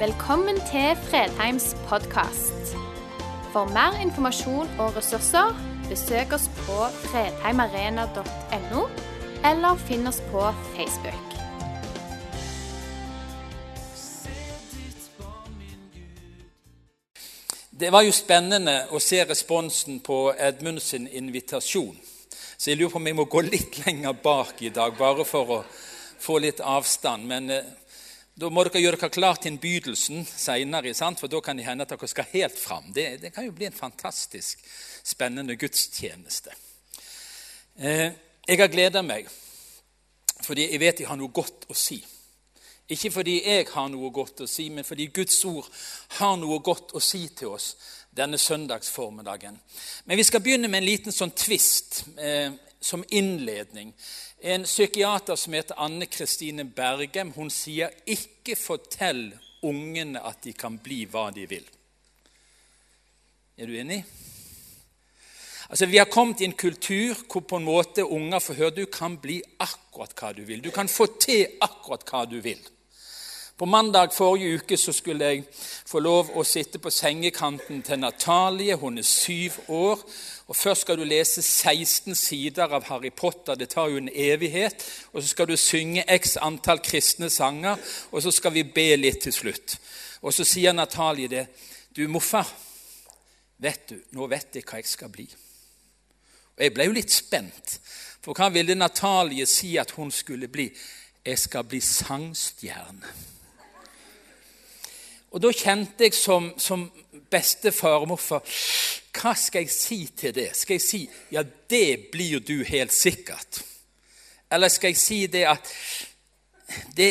Velkommen til Fredheims podkast. For mer informasjon og ressurser, besøk oss på fredheimarena.no, eller finn oss på Facebook. Det var jo spennende å se responsen på Edmund sin invitasjon. Så jeg lurer på om jeg må gå litt lenger bak i dag, bare for å få litt avstand. Men eh, da må dere gjøre dere klar til innbydelsen seinere, for da kan det hende at dere skal helt fram. Det, det kan jo bli en fantastisk spennende gudstjeneste. Eh, jeg har gleda meg fordi jeg vet jeg har noe godt å si. Ikke fordi jeg har noe godt å si, men fordi Guds ord har noe godt å si til oss denne søndagsformiddagen. Men vi skal begynne med en liten sånn tvist eh, som innledning. En psykiater som heter Anne Kristine Bergem, hun sier 'ikke fortell ungene at de kan bli hva de vil'. Er du enig? Altså, Vi har kommet i en kultur hvor på en måte unger får høre du kan bli akkurat hva du vil. Du kan få til akkurat hva du vil. På mandag forrige uke så skulle jeg få lov å sitte på sengekanten til Natalie. Hun er syv år. og Først skal du lese 16 sider av Harry Potter. Det tar jo en evighet. Og så skal du synge x antall kristne sanger, og så skal vi be litt til slutt. Og så sier Natalie det. 'Du, morfar, vet du, nå vet jeg hva jeg skal bli.' Og Jeg ble jo litt spent, for hva ville Natalie si at hun skulle bli? 'Jeg skal bli sangstjerne'. Og da kjente jeg som, som bestefar og morfar Hva skal jeg si til det? Skal jeg si ja, det blir du helt sikkert? Eller skal jeg si det at det,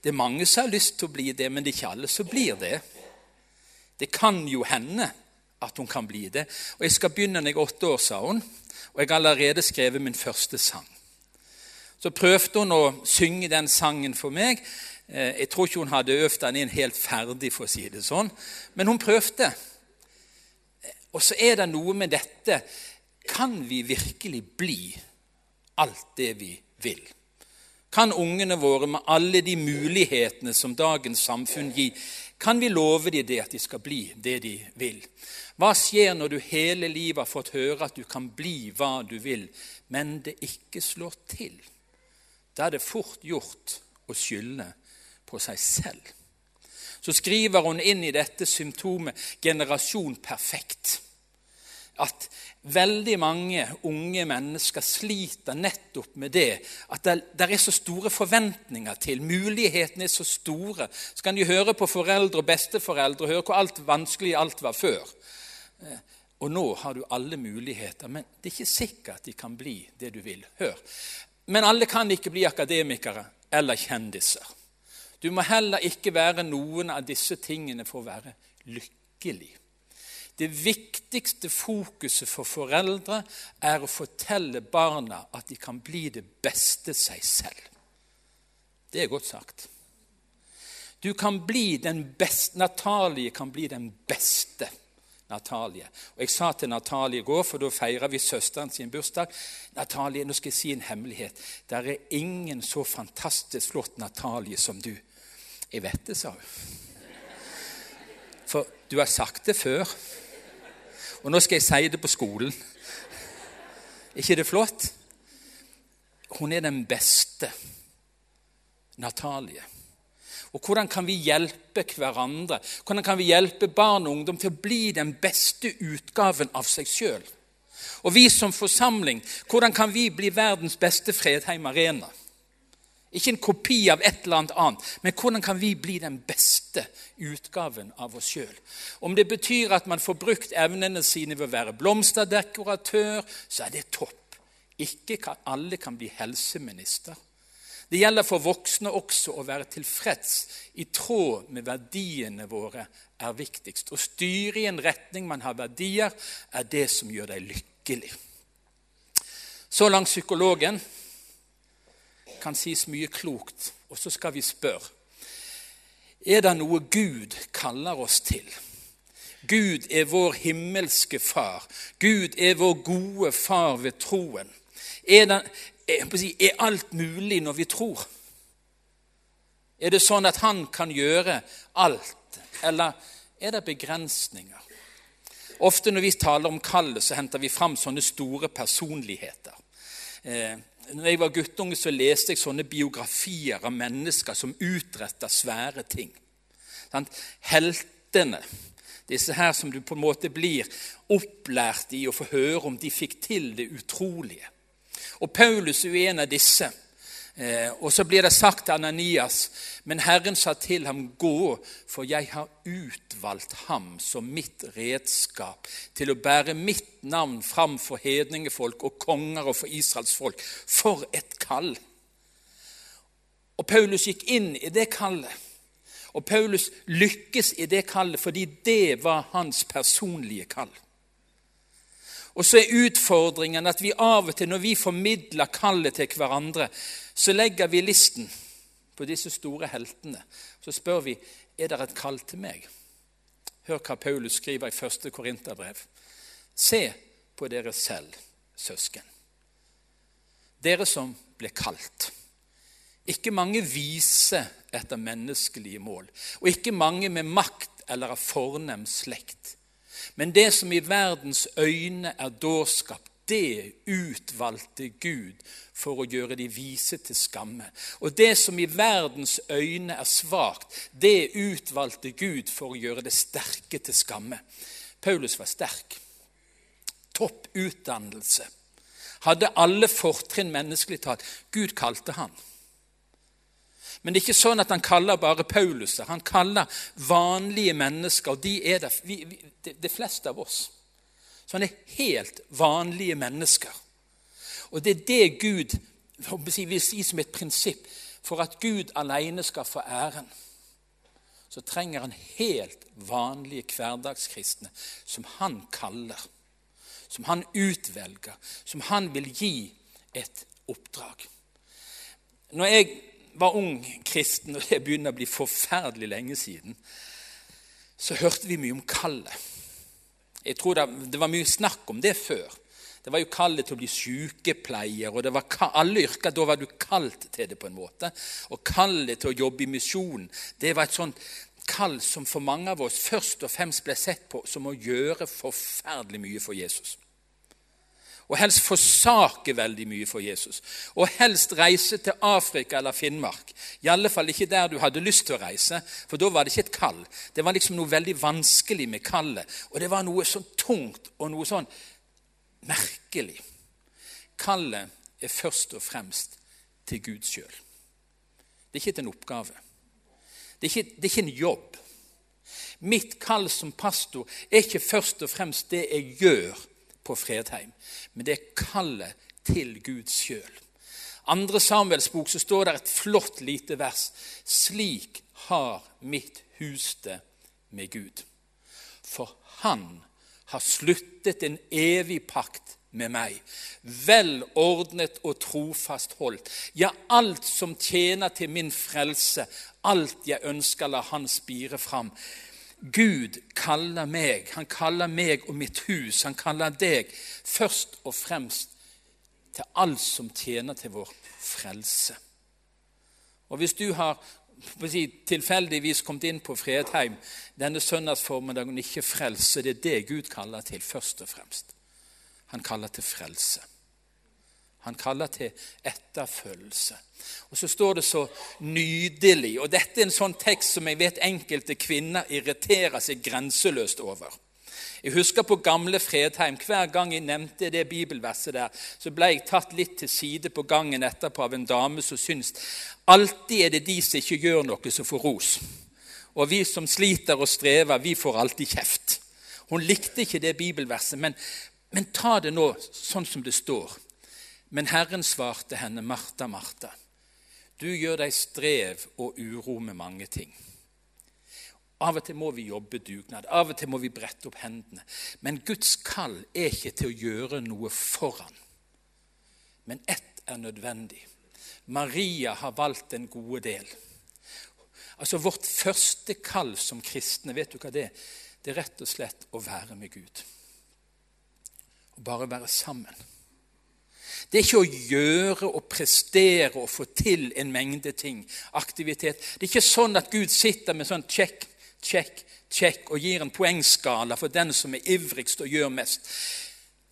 det er mange som har lyst til å bli det, men det er ikke alle som blir det. Det kan jo hende at hun kan bli det. Og jeg skal begynne når jeg er åtte år, sa hun. Og jeg har allerede skrevet min første sang. Så prøvde hun å synge den sangen for meg. Eh, jeg tror ikke hun hadde øvd den inn helt ferdig, for å si det sånn, men hun prøvde. Og så er det noe med dette Kan vi virkelig bli alt det vi vil? Kan ungene våre, med alle de mulighetene som dagens samfunn gir, kan vi love dem det at de skal bli det de vil? Hva skjer når du hele livet har fått høre at du kan bli hva du vil, men det ikke slår til? Da er det fort gjort å skylde på seg selv. Så skriver hun inn i dette symptomet 'generasjon perfekt' at veldig mange unge mennesker sliter nettopp med det at det, er så store forventninger til. Mulighetene er så store. Så kan de høre på foreldre og besteforeldre og høre hvor alt vanskelig alt var før. Eh, og nå har du alle muligheter, men det er ikke sikkert at de kan bli det du vil. Hør. Men alle kan ikke bli akademikere eller kjendiser. Du må heller ikke være noen av disse tingene for å være lykkelig. Det viktigste fokuset for foreldre er å fortelle barna at de kan bli det beste seg selv. Det er godt sagt. Du kan bli den beste, Natalie kan bli den beste. Natalie. Og Jeg sa til Natalie i går, for da feirer vi søsteren sin bursdag Natalie, nå skal jeg si en hemmelighet. Det er ingen så fantastisk flott Natalie som du. Jeg vet det, sa hun. For du har sagt det før. Og nå skal jeg si det på skolen. ikke det flott? Hun er den beste. Natalie. Og hvordan kan vi hjelpe hverandre? Hvordan kan vi hjelpe barn og ungdom til å bli den beste utgaven av seg sjøl? Og vi som forsamling, hvordan kan vi bli verdens beste Fredheim Arena? Ikke en kopi av et eller annet annet, men hvordan kan vi bli den beste utgaven av oss sjøl? Om det betyr at man får brukt evnene sine ved å være blomsterdekoratør, så er det topp. Ikke alle kan bli helseminister. Det gjelder for voksne også å være tilfreds i tråd med verdiene våre er viktigst. Å styre i en retning man har verdier, er det som gjør deg lykkelig. Så langt psykologen kan sies mye klokt. Og så skal vi spørre er det noe Gud kaller oss til. Gud er vår himmelske far. Gud er vår gode far ved troen. Er, det, er alt mulig når vi tror? Er det sånn at han kan gjøre alt eller er det begrensninger? Ofte når vi taler om kallet, så henter vi fram sånne store personligheter. Når jeg var guttunge, så leste jeg sånne biografier av mennesker som utretta svære ting. Heltene, disse her som du på en måte blir opplært i å få høre om de fikk til det utrolige. Og Paulus er en av disse. Eh, og så blir det sagt til Ananias, men Herren sa til ham, gå, for jeg har utvalgt ham som mitt redskap til å bære mitt navn fram for hedningefolk og konger og for Israels folk. For et kall! Og Paulus gikk inn i det kallet. Og Paulus lykkes i det kallet fordi det var hans personlige kall. Og så er utfordringen at vi av og til, når vi formidler kallet til hverandre, så legger vi listen på disse store heltene. Så spør vi er det et kall til meg. Hør hva Paulus skriver i første Korinterbrev. Se på dere selv, søsken. Dere som ble kalt. Ikke mange vise etter menneskelige mål, og ikke mange med makt eller av fornem slekt. Men det som i verdens øyne er dårskap, det utvalgte Gud for å gjøre de vise til skamme. Og det som i verdens øyne er svakt, det utvalgte Gud for å gjøre det sterke til skamme. Paulus var sterk. Topp utdannelse. Hadde alle fortrinn menneskelig talt. Gud kalte han. Men det er ikke sånn at han kaller bare Paulus. Han kaller vanlige mennesker, og de er det, vi, vi, de, det fleste av oss. Sånne helt vanlige mennesker. Og det er det Gud vil si som et prinsipp. For at Gud alene skal få æren, så trenger han helt vanlige hverdagskristne som han kaller, som han utvelger, som han vil gi et oppdrag. Når jeg var ung kristen, og det begynner å bli forferdelig lenge siden, så hørte vi mye om kallet. Jeg tror det, det, var mye snakk om det før. Det var jo kallet til å bli sykepleier, og det var alle yrker. Da var du kalt til det på en måte. Og kallet til å jobbe i misjonen, det var et sånt kall som for mange av oss først og fremst ble sett på som å gjøre forferdelig mye for Jesus og helst forsake veldig mye for Jesus. Og helst reise til Afrika eller Finnmark. I alle fall ikke der du hadde lyst til å reise, for da var det ikke et kall. Det var liksom noe veldig vanskelig med kallet, og det var noe sånn tungt og noe sånn merkelig. Kallet er først og fremst til Gud sjøl. Det er ikke en oppgave. Det er, ikke, det er ikke en jobb. Mitt kall som pastor er ikke først og fremst det jeg gjør på Fredheim, men det er kallet til Gud sjøl. Andre Samuels bok så står det et flott lite vers. Slik har mitt hus det med Gud. For han har sluttet en evig pakt med meg. Velordnet og trofast holdt. Ja, alt som tjener til min frelse, alt jeg ønsker, la Han spire fram. Gud kaller meg, han kaller meg og mitt hus, han kaller deg først og fremst til alt som tjener til vår frelse. Og Hvis du har si, tilfeldigvis kommet inn på Fredheim denne søndagsformiddagen og ikke frelse, det er det Gud kaller til først og fremst. Han kaller til frelse. Han kaller til etterfølgelse. Og så står det så nydelig. Og dette er en sånn tekst som jeg vet enkelte kvinner irriterer seg grenseløst over. Jeg husker på gamle Fredheim. Hver gang jeg nevnte det bibelverset der, så ble jeg tatt litt til side på gangen etterpå av en dame som syns alltid er det de som ikke gjør noe, som får ros. Og vi som sliter og strever, vi får alltid kjeft. Hun likte ikke det bibelverset, men, men ta det nå sånn som det står. Men Herren svarte henne, Martha, Martha, du gjør deg strev og uro med mange ting. Av og til må vi jobbe dugnad, av og til må vi brette opp hendene. Men Guds kall er ikke til å gjøre noe foran. Men ett er nødvendig. Maria har valgt den gode del. Altså Vårt første kall som kristne, vet du hva det er? Det er rett og slett å være med Gud. Å bare være sammen. Det er ikke å gjøre og prestere og få til en mengde ting. Aktivitet. Det er ikke sånn at Gud sitter med sånn check, check, check, og gir en poengskala for den som er ivrigst og gjør mest.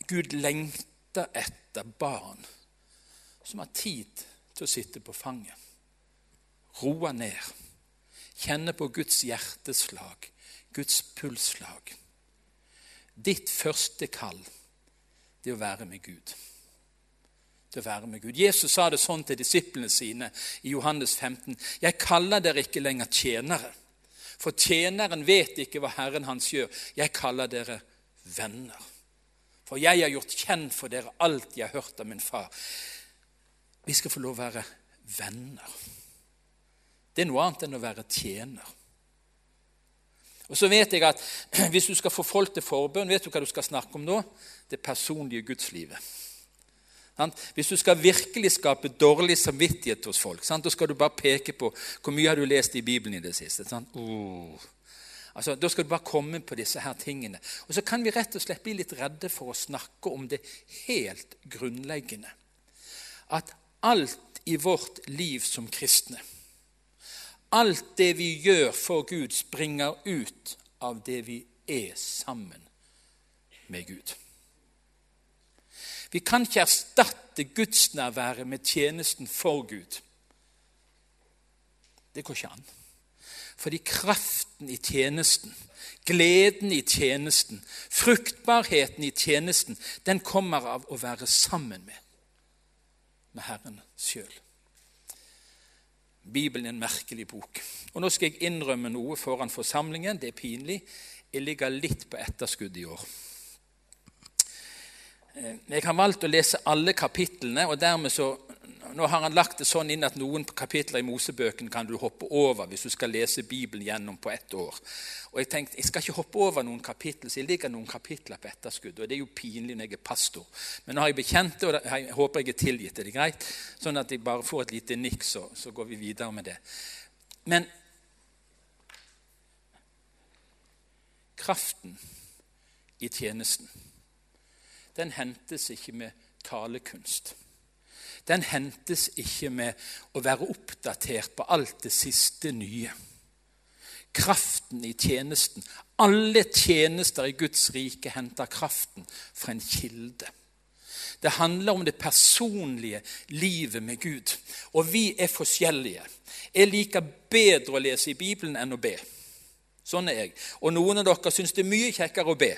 Gud lengter etter barn som har tid til å sitte på fanget. Roe ned. Kjenne på Guds hjerteslag, Guds pulsslag. Ditt første kall, det er å være med Gud. Å være med Gud. Jesus sa det sånn til disiplene sine i Johannes 15.: Jeg kaller dere ikke lenger tjenere, for tjeneren vet ikke hva Herren hans gjør. Jeg kaller dere venner. For jeg har gjort kjent for dere alt jeg har hørt av min far. Vi skal få lov å være venner. Det er noe annet enn å være tjener. Og så vet jeg at Hvis du skal få folk til forbønn, vet du hva du skal snakke om nå? Det personlige gudslivet. Hvis du skal virkelig skape dårlig samvittighet hos folk, da skal du bare peke på hvor mye har du lest i Bibelen i det siste. Oh. Altså, da skal du bare komme på disse her tingene. Og Så kan vi rett og slett bli litt redde for å snakke om det helt grunnleggende. At alt i vårt liv som kristne Alt det vi gjør for Gud, springer ut av det vi er sammen med Gud. Vi kan ikke erstatte gudsnærværet med tjenesten for Gud. Det går ikke an. Fordi kraften i tjenesten, gleden i tjenesten, fruktbarheten i tjenesten, den kommer av å være sammen med, med Herren sjøl. Bibelen er en merkelig bok. Og Nå skal jeg innrømme noe foran forsamlingen. Det er pinlig. Jeg ligger litt på etterskudd i år. Eh, jeg har valgt å lese alle kapitlene, og dermed så nå har han lagt det sånn inn at noen kapitler i Mosebøkene kan du hoppe over hvis du skal lese Bibelen gjennom på ett år. Og Jeg tenkte, jeg skal ikke hoppe over noen kapitler, så jeg ligger noen kapitler på etterskudd. og Det er jo pinlig når jeg er pastor. Men nå har jeg bekjent det, og jeg håper jeg er tilgitt. Er det greit? Sånn at jeg bare får et lite nikk, så, så går vi videre med det. Men kraften i tjenesten den hentes ikke med talekunst. Den hentes ikke med å være oppdatert på alt det siste nye. Kraften i tjenesten. Alle tjenester i Guds rike henter kraften fra en kilde. Det handler om det personlige livet med Gud. Og vi er forskjellige. Jeg liker bedre å lese i Bibelen enn å be. Sånn er jeg. Og noen av dere syns det er mye kjekkere å be.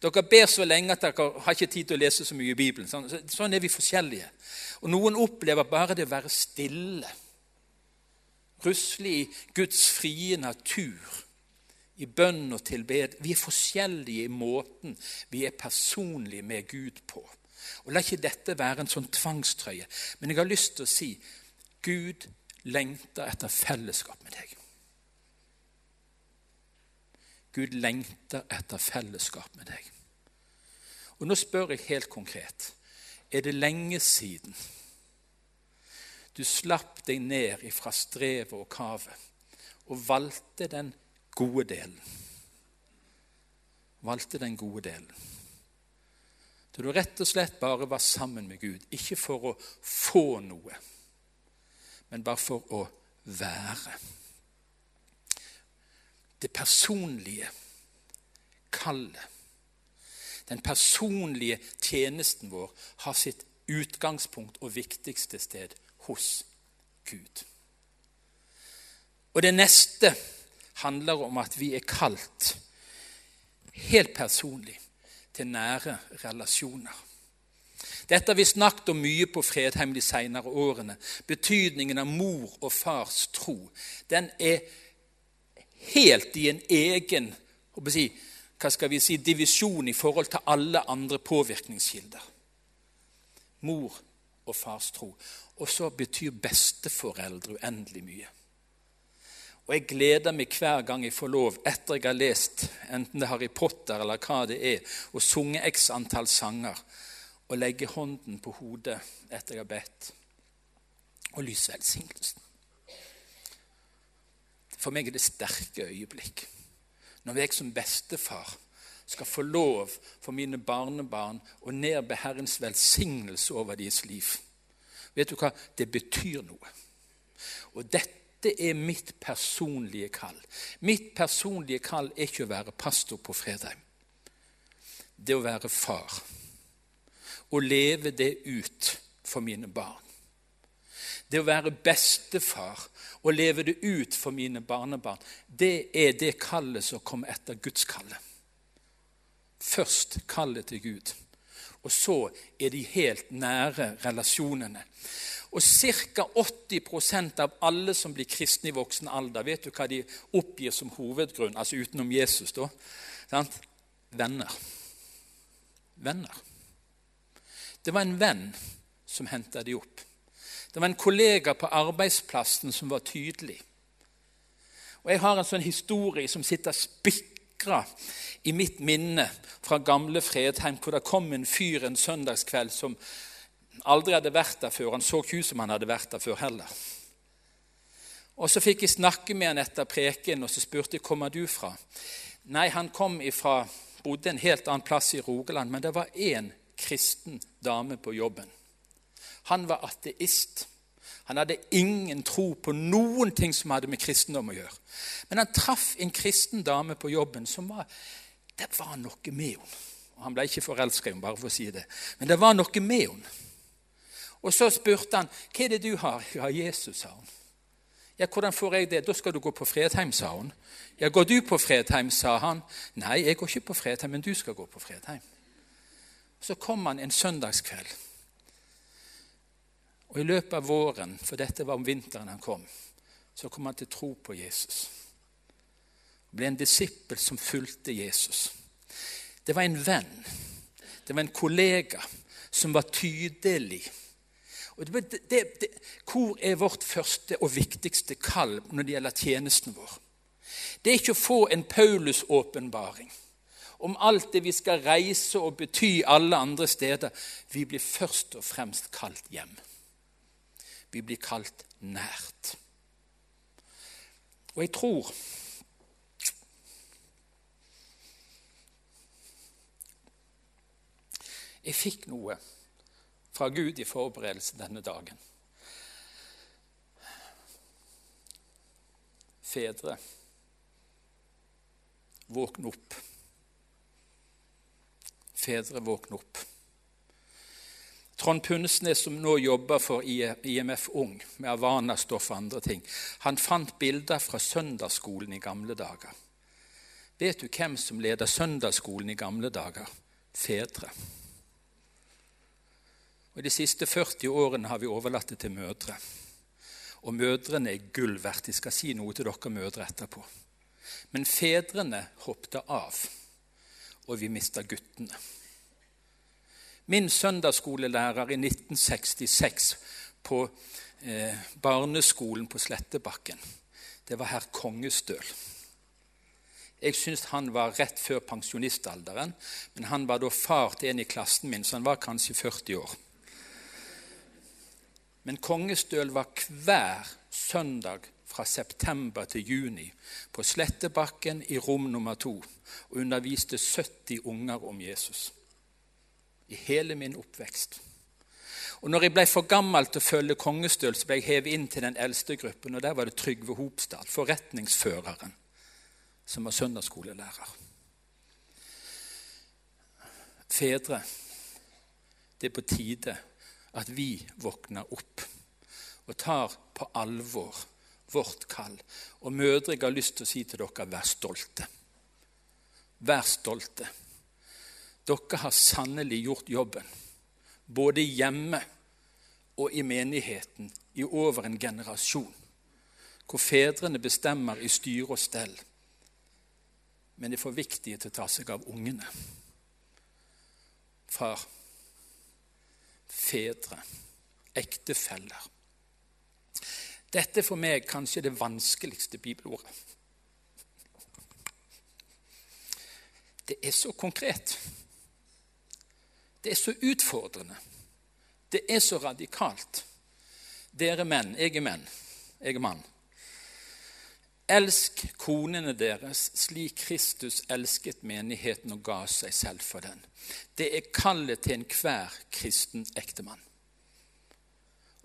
Dere ber så lenge at dere har ikke tid til å lese så mye i Bibelen. Sånn, sånn er vi forskjellige. Og Noen opplever bare det å være stille. Ruslig i Guds frie natur, i bønn og tilbed. Vi er forskjellige i måten vi er personlige med Gud på. Og La ikke dette være en sånn tvangstrøye, men jeg har lyst til å si Gud lengter etter fellesskap med deg. Gud lengter etter fellesskap med deg. Og Nå spør jeg helt konkret er det lenge siden du slapp deg ned fra strevet og kavet og valgte den gode delen. Valgte den gode delen. Da du rett og slett bare var sammen med Gud, ikke for å få noe, men bare for å være det personlige kallet. Den personlige tjenesten vår har sitt utgangspunkt og viktigste sted hos Gud. Og det neste handler om at vi er kalt helt personlig til nære relasjoner. Dette har vi snakket om mye på Fredheim de senere årene. Betydningen av mor og fars tro. Den er helt i en egen hva skal vi si, divisjon i forhold til alle andre påvirkningskilder. Mor og fars tro. Og så betyr besteforeldre uendelig mye. Og Jeg gleder meg hver gang jeg får lov, etter jeg har lest enten det er Harry Potter eller hva det er, og sunget x antall sanger, å legge hånden på hodet etter jeg har bedt, og lyse velsignelsen. For meg er det sterke øyeblikk. Når jeg som bestefar skal få lov for mine barnebarn å nedbe Herrens velsignelse over deres liv. Vet du hva? Det betyr noe. Og dette er mitt personlige kall. Mitt personlige kall er ikke å være pastor på Fredheim. Det å være far. Å leve det ut for mine barn. Det å være bestefar og leve det ut for mine barnebarn, det er det kallet som kommer etter Guds kallet. Først kallet til Gud, og så er de helt nære relasjonene. Og ca. 80% av alle som blir kristne i voksen alder, vet du hva de oppgir som hovedgrunn, altså utenom Jesus? da? Sant? Venner. Venner. Det var en venn som henta de opp. Det var en kollega på arbeidsplassen som var tydelig. Og Jeg har en sånn historie som sitter spikra i mitt minne fra gamle Fredheim, hvor det kom en fyr en søndagskveld som aldri hadde vært der før. Han så ikke ut som han hadde vært der før heller. Og Så fikk jeg snakke med han etter preken, og så spurte jeg kommer du fra. Nei, han kom ifra, bodde en helt annen plass i Rogaland, men det var én kristen dame på jobben. Han var ateist. Han hadde ingen tro på noen ting som hadde med kristendom å gjøre. Men han traff en kristen dame på jobben som var Det var noe med henne. Han ble ikke forelska i henne, bare for å si det. Men det var noe med henne. Og så spurte han hva er det du har. Ja, Jesus, sa hun. Ja, hvordan får jeg det? Da skal du gå på Fredheim, sa hun. Ja, går du på Fredheim, sa han. Nei, jeg går ikke på Fredheim, men du skal gå på Fredheim. Så kom han en søndagskveld. Og I løpet av våren, for dette var om vinteren han kom, så kom han til tro på Jesus. Han ble en disippel som fulgte Jesus. Det var en venn, det var en kollega som var tydelig. Og det, det, det, hvor er vårt første og viktigste kall når det gjelder tjenesten vår? Det er ikke å få en Paulus-åpenbaring om alt det vi skal reise og bety alle andre steder. Vi blir først og fremst kalt hjem. Vi blir kalt nært. Og jeg tror Jeg fikk noe fra Gud i forberedelse denne dagen. Fedre, våkne opp. Fedre, våkne opp. Trond Punnesnes, som nå jobber for IMF Ung med Havana-stoff og andre ting, han fant bilder fra søndagsskolen i gamle dager. Vet du hvem som leder søndagsskolen i gamle dager? Fedre. Og De siste 40 årene har vi overlatt det til mødre. Og mødrene er gull verdt. Jeg skal si noe til dere mødre etterpå. Men fedrene hoppet av, og vi mista guttene. Min søndagsskolelærer i 1966 på eh, barneskolen på Slettebakken, det var herr Kongestøl. Jeg syns han var rett før pensjonistalderen, men han var da far til en i klassen min, så han var kanskje 40 år. Men Kongestøl var hver søndag fra september til juni på Slettebakken i rom nummer to og underviste 70 unger om Jesus i hele min oppvekst. Og når jeg ble for gammel til å følge kongestøl, så ble jeg hevet inn til den eldste gruppen. og Der var det Trygve Hopstad, forretningsføreren, som var søndagsskolelærer. Fedre, det er på tide at vi våkner opp og tar på alvor vårt kall. Og mødre, jeg har lyst til å si til dere, vær stolte. Vær stolte. Dere har sannelig gjort jobben, både hjemme og i menigheten, i over en generasjon, hvor fedrene bestemmer i styre og stell, men er for viktige til å ta seg av ungene. Far, fedre, ektefeller. Dette er for meg kanskje det vanskeligste bibelordet. Det er så konkret. Det er så utfordrende. Det er så radikalt. Dere menn, jeg er menn, jeg er mann. Elsk konene deres slik Kristus elsket menigheten og ga seg selv for den. Det er kallet til enhver kristen ektemann.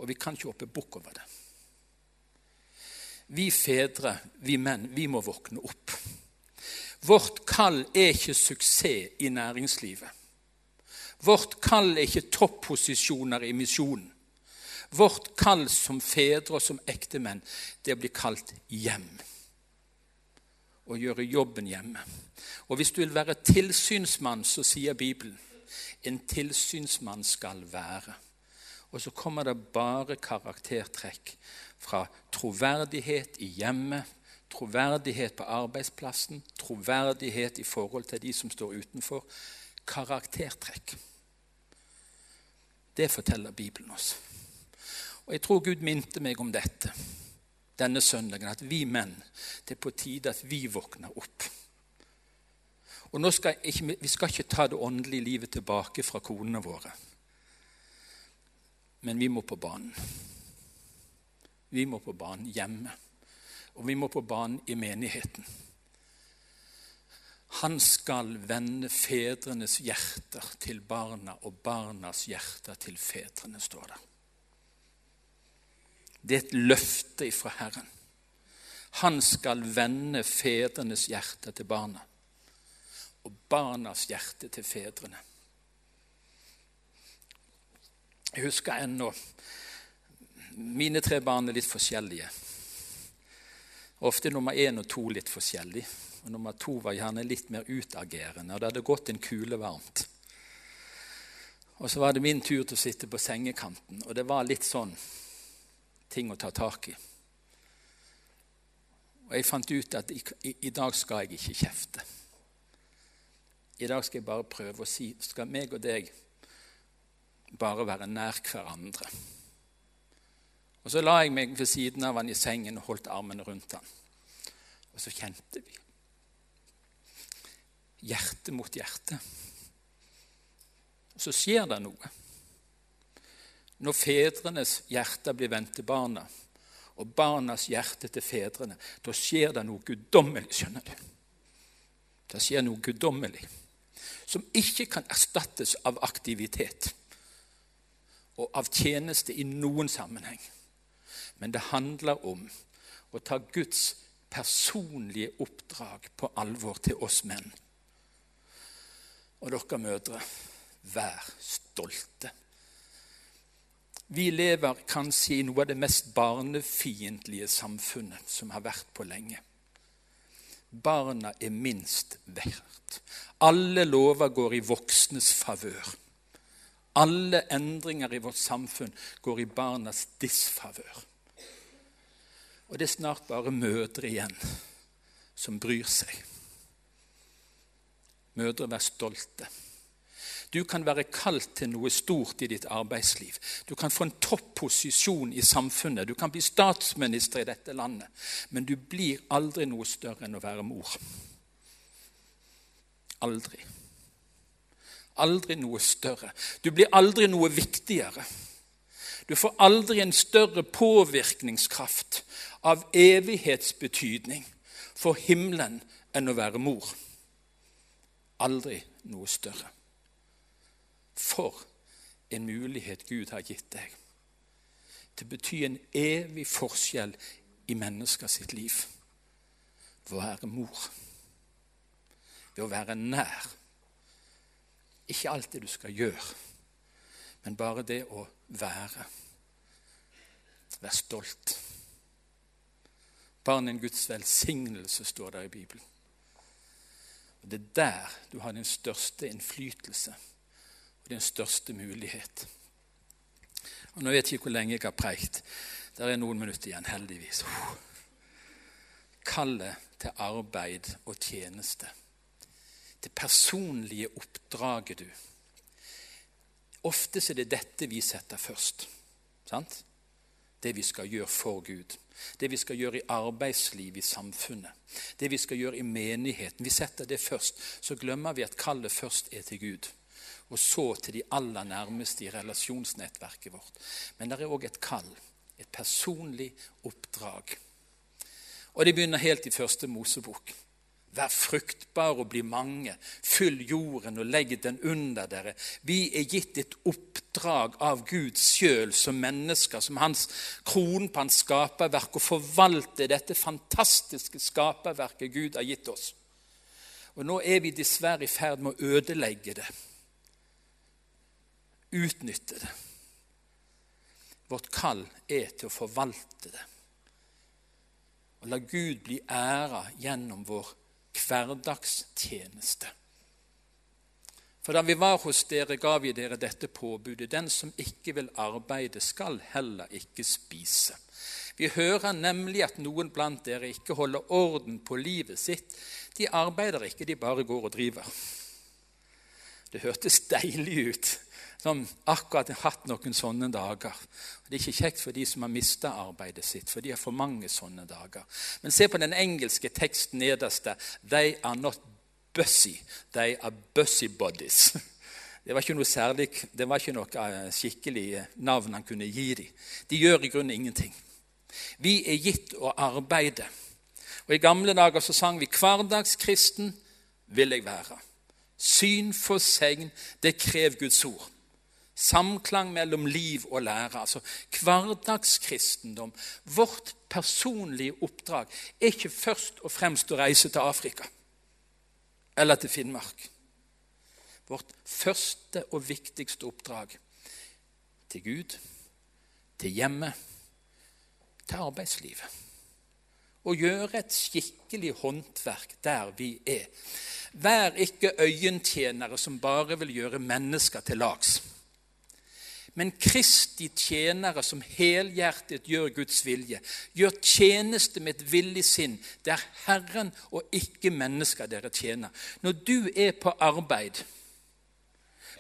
Og vi kan ikke hoppe bukk over det. Vi fedre, vi menn, vi må våkne opp. Vårt kall er ikke suksess i næringslivet. Vårt kall er ikke topposisjoner i misjonen. Vårt kall som fedre og som ektemenn, det blir kalt hjem. Å gjøre jobben hjemme. Og hvis du vil være tilsynsmann, så sier Bibelen en tilsynsmann skal være. Og så kommer det bare karaktertrekk fra troverdighet i hjemmet, troverdighet på arbeidsplassen, troverdighet i forhold til de som står utenfor. Karaktertrekk. Det forteller Bibelen oss. Og Jeg tror Gud minte meg om dette denne søndagen, at vi menn, det er på tide at vi våkner opp. Og nå skal ikke, Vi skal ikke ta det åndelige livet tilbake fra konene våre, men vi må på banen. Vi må på banen hjemme, og vi må på banen i menigheten. Han skal vende fedrenes hjerter til barna og barnas hjerter til fedrene, står det. Det er et løfte fra Herren. Han skal vende fedrenes hjerte til barna og barnas hjerte til fedrene. Jeg husker ennå Mine tre barn er litt forskjellige. Ofte nummer én og to litt forskjellig. Og nummer to var gjerne litt mer utagerende. Og det hadde gått en kule varmt. Og så var det min tur til å sitte på sengekanten, og det var litt sånn ting å ta tak i. Og jeg fant ut at i, i, i, dag skal jeg ikke kjefte. I dag skal jeg bare prøve å si Skal meg og deg bare være nær hverandre? Og Så la jeg meg ved siden av han i sengen og holdt armene rundt han. Og så kjente vi hjerte mot hjerte. Og så skjer det noe. Når fedrenes hjerter blir vendt til barna, og barnas hjerte til fedrene, da skjer det noe guddommelig, skjønner du. Det skjer noe guddommelig som ikke kan erstattes av aktivitet og av tjeneste i noen sammenheng. Men det handler om å ta Guds personlige oppdrag på alvor til oss menn. Og dere mødre, vær stolte. Vi lever kanskje i noe av det mest barnefiendtlige samfunnet som har vært på lenge. Barna er minst verdt. Alle lover går i voksnes favør. Alle endringer i vårt samfunn går i barnas disfavør. Og det er snart bare mødre igjen som bryr seg. Mødre, vær stolte. Du kan være kalt til noe stort i ditt arbeidsliv. Du kan få en topposisjon i samfunnet. Du kan bli statsminister i dette landet. Men du blir aldri noe større enn å være mor. Aldri. Aldri noe større. Du blir aldri noe viktigere. Du får aldri en større påvirkningskraft av evighetsbetydning for himmelen enn å være mor. Aldri noe større. For en mulighet Gud har gitt deg Det betyr en evig forskjell i mennesker sitt liv. Ved å være mor. Ved å være nær. Ikke alt det du skal gjøre, men bare det å være. Vær stolt. Barn en Guds velsignelse, står der i Bibelen. Og Det er der du har din største innflytelse og din største mulighet. Og Nå vet jeg ikke hvor lenge jeg har preikt. Der er noen minutter igjen, heldigvis. Kallet til arbeid og tjeneste. Det personlige oppdraget, du. Ofte er det dette vi setter først. Sant? Det vi skal gjøre for Gud. Det vi skal gjøre i arbeidslivet, i samfunnet. Det vi skal gjøre i menigheten. Vi setter det først. Så glemmer vi at kallet først er til Gud og så til de aller nærmeste i relasjonsnettverket vårt. Men det er òg et kall, et personlig oppdrag. Og det begynner helt i første Mosebok. Vær fruktbare og bli mange. Fyll jorden og legg den under dere. Vi er gitt et oppdrag av Gud sjøl som mennesker, som hans kron på hans skaperverk, å forvalte dette fantastiske skaperverket Gud har gitt oss. Og nå er vi dessverre i ferd med å ødelegge det. Utnytte det. Vårt kall er til å forvalte det. Og la Gud bli æra gjennom vår hverdagstjeneste. For da vi var hos dere, ga vi dere dette påbudet. Den som ikke vil arbeide, skal heller ikke spise. Vi hører nemlig at noen blant dere ikke holder orden på livet sitt. De arbeider ikke, de bare går og driver. Det hørtes deilig ut, som akkurat har hatt noen sånne dager. Det er ikke kjekt for de som har mista arbeidet sitt, for de har for mange sånne dager. Men se på den engelske teksten nederste. They are not Bussy. they are bussy bodies. Det var ikke noe særlig, det var ikke noe eh, skikkelig eh, navn han kunne gi dem. De gjør i grunnen ingenting. Vi er gitt å arbeide. Og I gamle dager så sang vi 'Hverdagskristen vil jeg være'. Syn for segn, det krever Guds ord. Samklang mellom liv og lære. Altså hverdagskristendom. Vårt personlige oppdrag er ikke først og fremst å reise til Afrika eller til Finnmark. Vårt første og viktigste oppdrag til Gud, til hjemmet, til arbeidslivet. Å gjøre et skikkelig håndverk der vi er. Vær ikke øyentjenere som bare vil gjøre mennesker til lags men Kristi tjenere som helhjertet gjør Guds vilje. Gjør tjeneste med et villig sinn. Det er Herren og ikke mennesker dere tjener. Når du er på arbeid,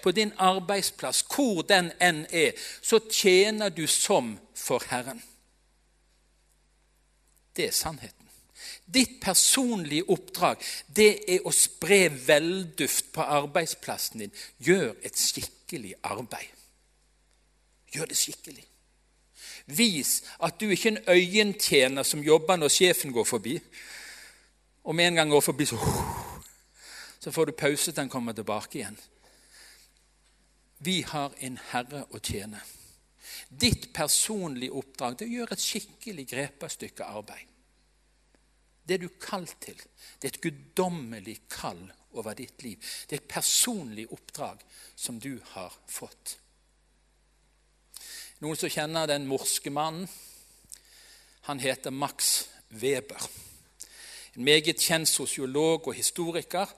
på din arbeidsplass, hvor den enn er, så tjener du som for Herren. Det er sannheten. Ditt personlige oppdrag det er å spre velduft på arbeidsplassen din. Gjør et skikkelig arbeid. Gjør det skikkelig. Vis at du ikke er en øyentjener som jobber når sjefen går forbi. Og med en gang går forbi, så, så får du pause til han kommer tilbake igjen. Vi har en Herre å tjene. Ditt personlige oppdrag det gjør et skikkelig grepa stykke arbeid. Det er du kalt til. Det er et guddommelig kall over ditt liv. Det er et personlig oppdrag som du har fått. Noen som kjenner den morske mannen? Han heter Max Weber. En meget kjent sosiolog og historiker.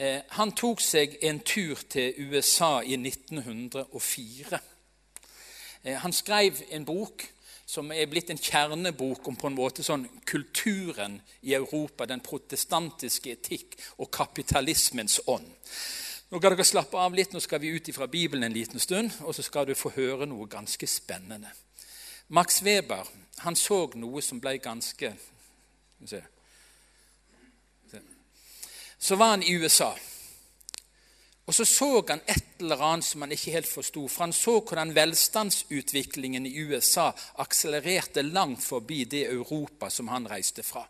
Eh, han tok seg en tur til USA i 1904. Eh, han skrev en bok som er blitt en kjernebok om på en måte sånn kulturen i Europa, den protestantiske etikk og kapitalismens ånd. Nå kan dere slappe av litt, nå skal vi ut fra Bibelen en liten stund, og så skal du få høre noe ganske spennende. Max Weber han så noe som ble ganske. Så var han i USA. Og så så han et eller annet som han ikke helt forsto. For han så hvordan velstandsutviklingen i USA akselererte langt forbi det Europa som han reiste fra.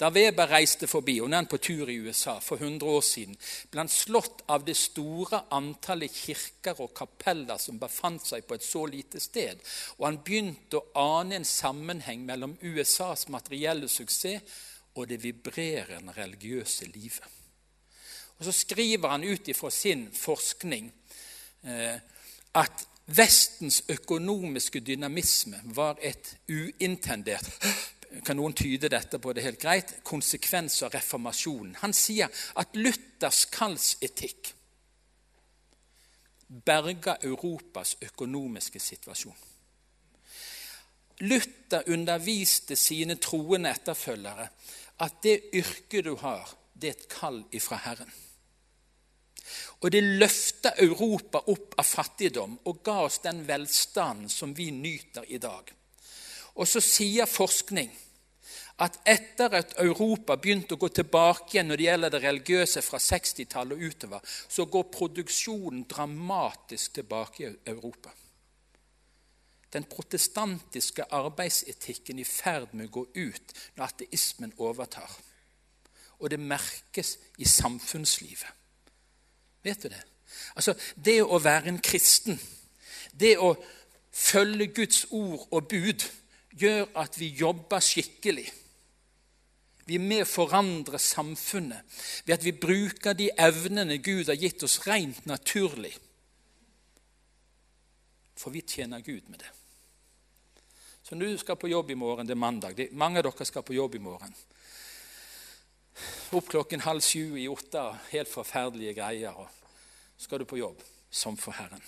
Da Weber reiste forbi, og nå er han på tur i USA for 100 år siden, ble han slått av det store antallet kirker og kapeller som befant seg på et så lite sted. Og han begynte å ane en sammenheng mellom USAs materielle suksess og det vibrerende religiøse livet. Og Så skriver han ut ifra sin forskning eh, at Vestens økonomiske dynamisme var et uintendert kan noen tyde dette på det helt greit, konsekvens av reformasjonen. Han sier at Luthers kallsetikk berga Europas økonomiske situasjon. Luther underviste sine troende etterfølgere at det yrket du har, det er et kall ifra Herren. Og det løfta Europa opp av fattigdom og ga oss den velstanden som vi nyter i dag. Og så sier forskning at etter at Europa begynte å gå tilbake igjen når det gjelder det religiøse fra 60-tallet og utover, så går produksjonen dramatisk tilbake i Europa. Den protestantiske arbeidsetikken i ferd med å gå ut når ateismen overtar. Og det merkes i samfunnslivet. Vet du det? Altså, Det å være en kristen Det å følge Guds ord og bud gjør at vi jobber skikkelig. Vi er med å forandre samfunnet ved at vi bruker de evnene Gud har gitt oss, rent naturlig. For vi tjener Gud med det. Så når du skal på jobb i morgen, det er mandag Mange av dere skal på jobb i morgen. Opp klokken halv sju i åtte, helt forferdelige greier. Og skal du på jobb som for Herren.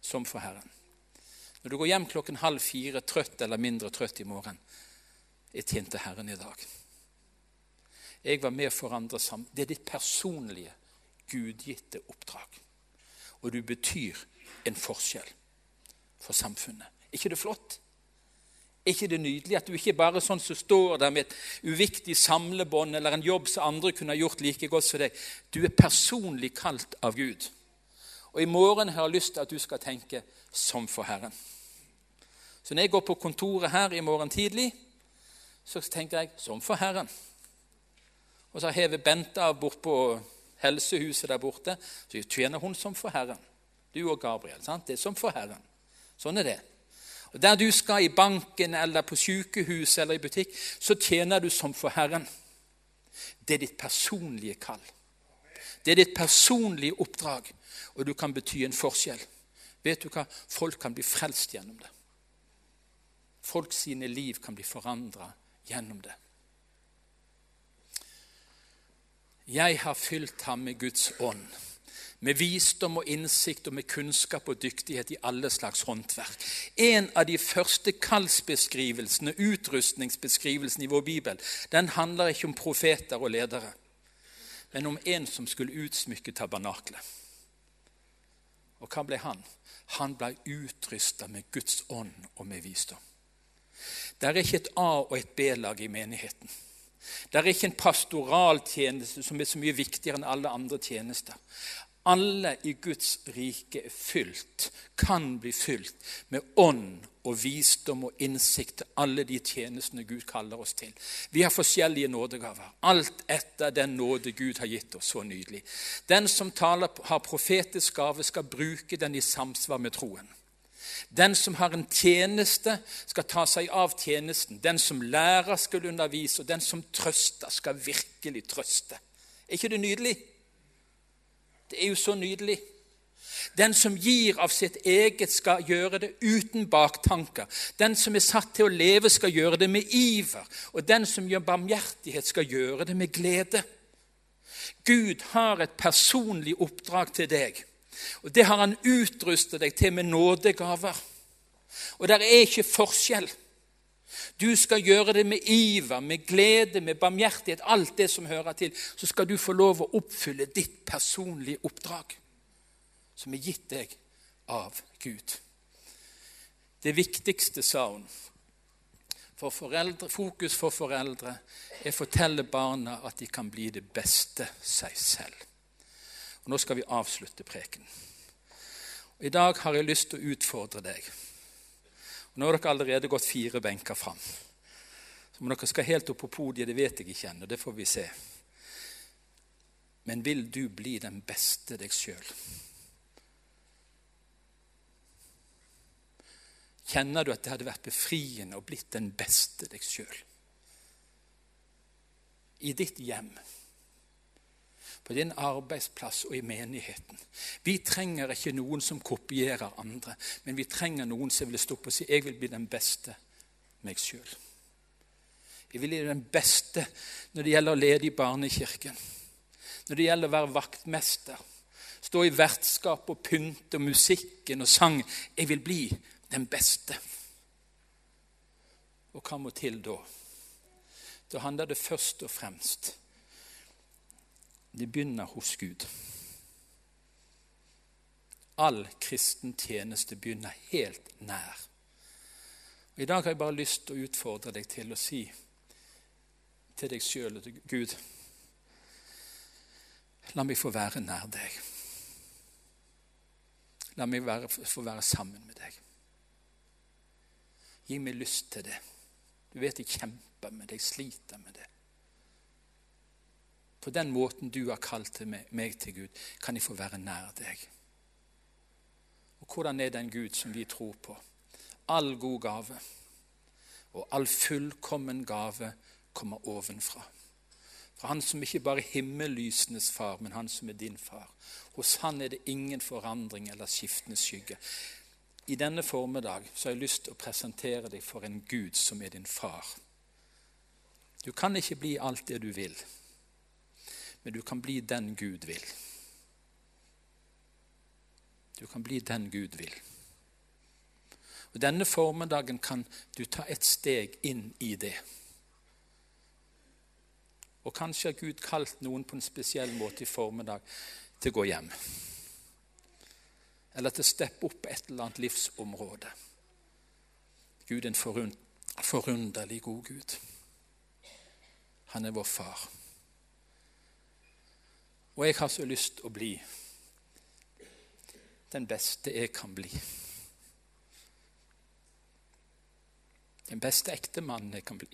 Som for Herren. Når du går hjem klokken halv fire, trøtt eller mindre trøtt i morgen, jeg tjente Herren i dag. Jeg var med for andre sammen. Det er ditt personlige, gudgitte oppdrag. Og du betyr en forskjell for samfunnet. ikke det flott? ikke det nydelig at du ikke bare er sånn som står der med et uviktig samlebånd eller en jobb som andre kunne gjort like godt som deg? Du er personlig kalt av Gud. Og i morgen har jeg lyst til at du skal tenke som for Herren. Så når jeg går på kontoret her i morgen tidlig, så tenker jeg som for Herren. Og så hever Bente av bort på helsehuset der borte, så tjener hun som for Herren. Du og Gabriel. sant? Det er som for Herren. Sånn er det. Og Der du skal i banken eller på sykehus eller i butikk, så tjener du som for Herren. Det er ditt personlige kall. Det er ditt personlige oppdrag, og du kan bety en forskjell. Vet du hva? Folk kan bli frelst gjennom det. Folk sine liv kan bli forandra gjennom det. Jeg har fylt ham med Guds ånd, med visdom og innsikt og med kunnskap og dyktighet i alle slags håndverk. En av de første kallsbeskrivelsene, utrustningsbeskrivelsene i vår bibel, den handler ikke om profeter og ledere, men om en som skulle utsmykke tabernaklet. Og hva ble han? Han ble utrusta med Guds ånd og med visdom. Det er ikke et A- og et B-lag i menigheten. Det er ikke en pastoraltjeneste som er så mye viktigere enn alle andre tjenester. Alle i Guds rike er fylt, kan bli fylt, med ånd og visdom og innsikt til alle de tjenestene Gud kaller oss til. Vi har forskjellige nådegaver, alt etter den nåde Gud har gitt oss. Så nydelig. Den som taler, har profetisk gave, skal bruke den i samsvar med troen. Den som har en tjeneste, skal ta seg av tjenesten. Den som lærer, skal undervise, og den som trøster, skal virkelig trøste. Er ikke det nydelig? Det er jo så nydelig. Den som gir av sitt eget, skal gjøre det uten baktanker. Den som er satt til å leve, skal gjøre det med iver. Og den som gjør barmhjertighet, skal gjøre det med glede. Gud har et personlig oppdrag til deg. Og Det har han utrustet deg til med nådegaver. Og der er ikke forskjell. Du skal gjøre det med iver, med glede, med barmhjertighet, alt det som hører til. Så skal du få lov å oppfylle ditt personlige oppdrag, som er gitt deg av Gud. Det viktigste, sa hun, for foreldre, fokus for foreldre er å fortelle barna at de kan bli det beste seg selv. Og Nå skal vi avslutte preken. Og I dag har jeg lyst til å utfordre deg. Og Nå har dere allerede gått fire benker fram. Om dere skal helt opp på podiet, det vet jeg ikke ennå. Det får vi se. Men vil du bli den beste deg sjøl? Kjenner du at det hadde vært befriende og blitt den beste deg sjøl? I ditt hjem på din arbeidsplass og i menigheten. Vi trenger ikke noen som kopierer andre, men vi trenger noen som vil stå på og si 'Jeg vil bli den beste meg sjøl'. Jeg vil bli den beste når det gjelder å lede i barnekirken, når det gjelder å være vaktmester, stå i vertskap og pynte og musikken og sang. Jeg vil bli den beste. Og hva må til da? Da handler det først og fremst det begynner hos Gud. All kristen tjeneste begynner helt nær. Og I dag har jeg bare lyst til å utfordre deg til å si til deg sjøl og til Gud La meg få være nær deg. La meg være, få være sammen med deg. Gi meg lyst til det. Du vet jeg kjemper med det, jeg sliter med det. På den måten du har kalt meg til Gud, kan jeg få være nær deg. Og hvordan er den Gud som vi tror på? All god gave og all fullkommen gave kommer ovenfra. Fra Han som ikke bare er himmellysenes far, men Han som er din far. Hos Han er det ingen forandring eller skiftende skygge. I denne formiddag så har jeg lyst til å presentere deg for en Gud som er din far. Du kan ikke bli alt det du vil, men du kan bli den Gud vil. Du kan bli den Gud vil. Og Denne formiddagen kan du ta et steg inn i det. Og kanskje har Gud kalt noen på en spesiell måte i formiddag til å gå hjem. Eller til å steppe opp et eller annet livsområde. Gud er en forunderlig god Gud. Han er vår far. Og jeg har så lyst til å bli den beste jeg kan bli. Den beste ektemannen jeg kan bli.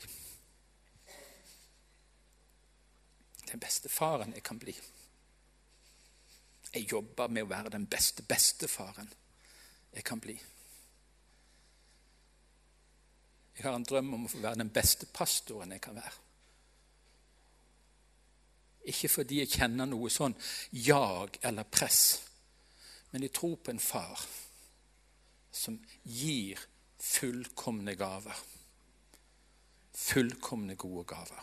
Den beste faren jeg kan bli. Jeg jobber med å være den beste bestefaren jeg kan bli. Jeg har en drøm om å få være den beste pastoren jeg kan være. Ikke fordi jeg kjenner noe sånn jag eller press, men jeg tror på en far som gir fullkomne gaver. Fullkomne gode gaver.